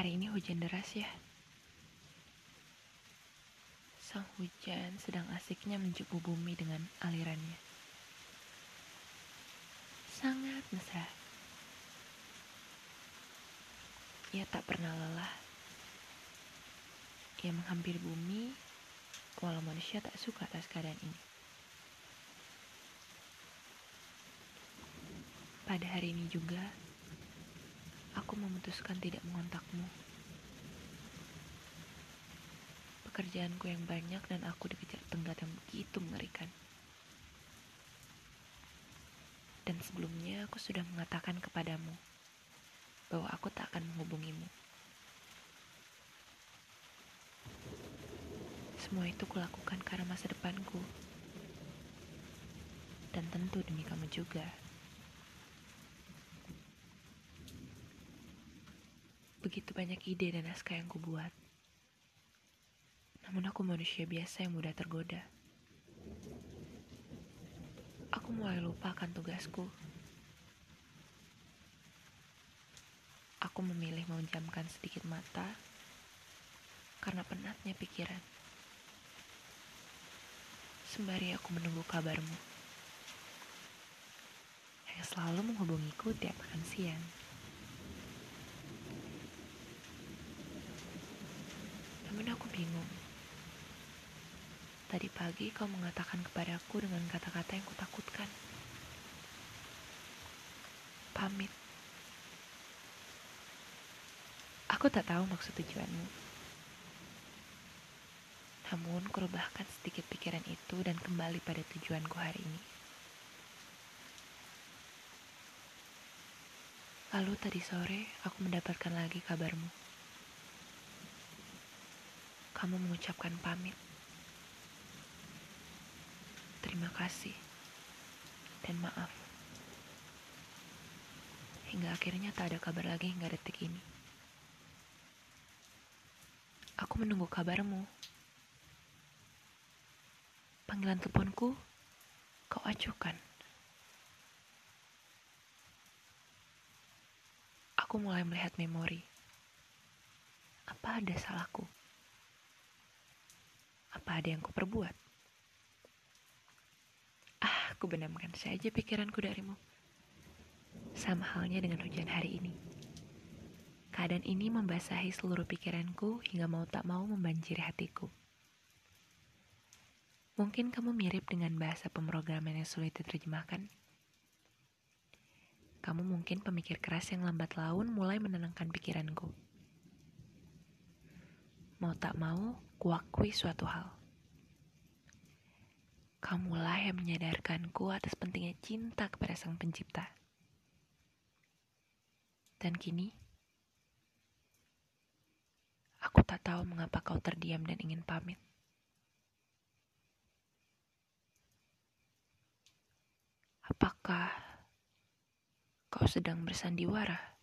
Hari ini hujan deras ya. Sang hujan sedang asiknya mencukup bumi dengan alirannya. Sangat mesra. Ia tak pernah lelah. Ia menghampiri bumi, walau manusia tak suka atas keadaan ini. Pada hari ini juga, aku memutuskan tidak mengontakmu. Pekerjaanku yang banyak dan aku dikejar tenggat yang begitu mengerikan. Dan sebelumnya aku sudah mengatakan kepadamu bahwa aku tak akan menghubungimu. Semua itu kulakukan karena masa depanku. Dan tentu demi kamu juga. Begitu banyak ide dan naskah yang kubuat. Namun aku manusia biasa yang mudah tergoda. Aku mulai lupa akan tugasku. Aku memilih menjamkan sedikit mata karena penatnya pikiran. Sembari aku menunggu kabarmu yang selalu menghubungiku tiap makan siang. Namun aku bingung. Tadi pagi kau mengatakan kepadaku dengan kata-kata yang kutakutkan. Pamit. Aku tak tahu maksud tujuanmu. Namun kurubahkan sedikit pikiran itu dan kembali pada tujuanku hari ini. Lalu tadi sore aku mendapatkan lagi kabarmu. Kamu mengucapkan pamit. Terima kasih dan maaf. Hingga akhirnya tak ada kabar lagi hingga detik ini. Aku menunggu kabarmu. Panggilan teleponku kau acuhkan. Aku mulai melihat memori. Apa ada salahku? Apa ada yang kuperbuat? Ah, aku benamkan saja pikiranku darimu. Sama halnya dengan hujan hari ini. Keadaan ini membasahi seluruh pikiranku hingga mau tak mau membanjiri hatiku. Mungkin kamu mirip dengan bahasa pemrograman yang sulit diterjemahkan. Kamu mungkin pemikir keras yang lambat laun mulai menenangkan pikiranku. Mau tak mau, kuakui suatu hal. Kamulah yang menyadarkanku atas pentingnya cinta kepada Sang Pencipta. Dan kini, aku tak tahu mengapa kau terdiam dan ingin pamit. Apakah kau sedang bersandiwara?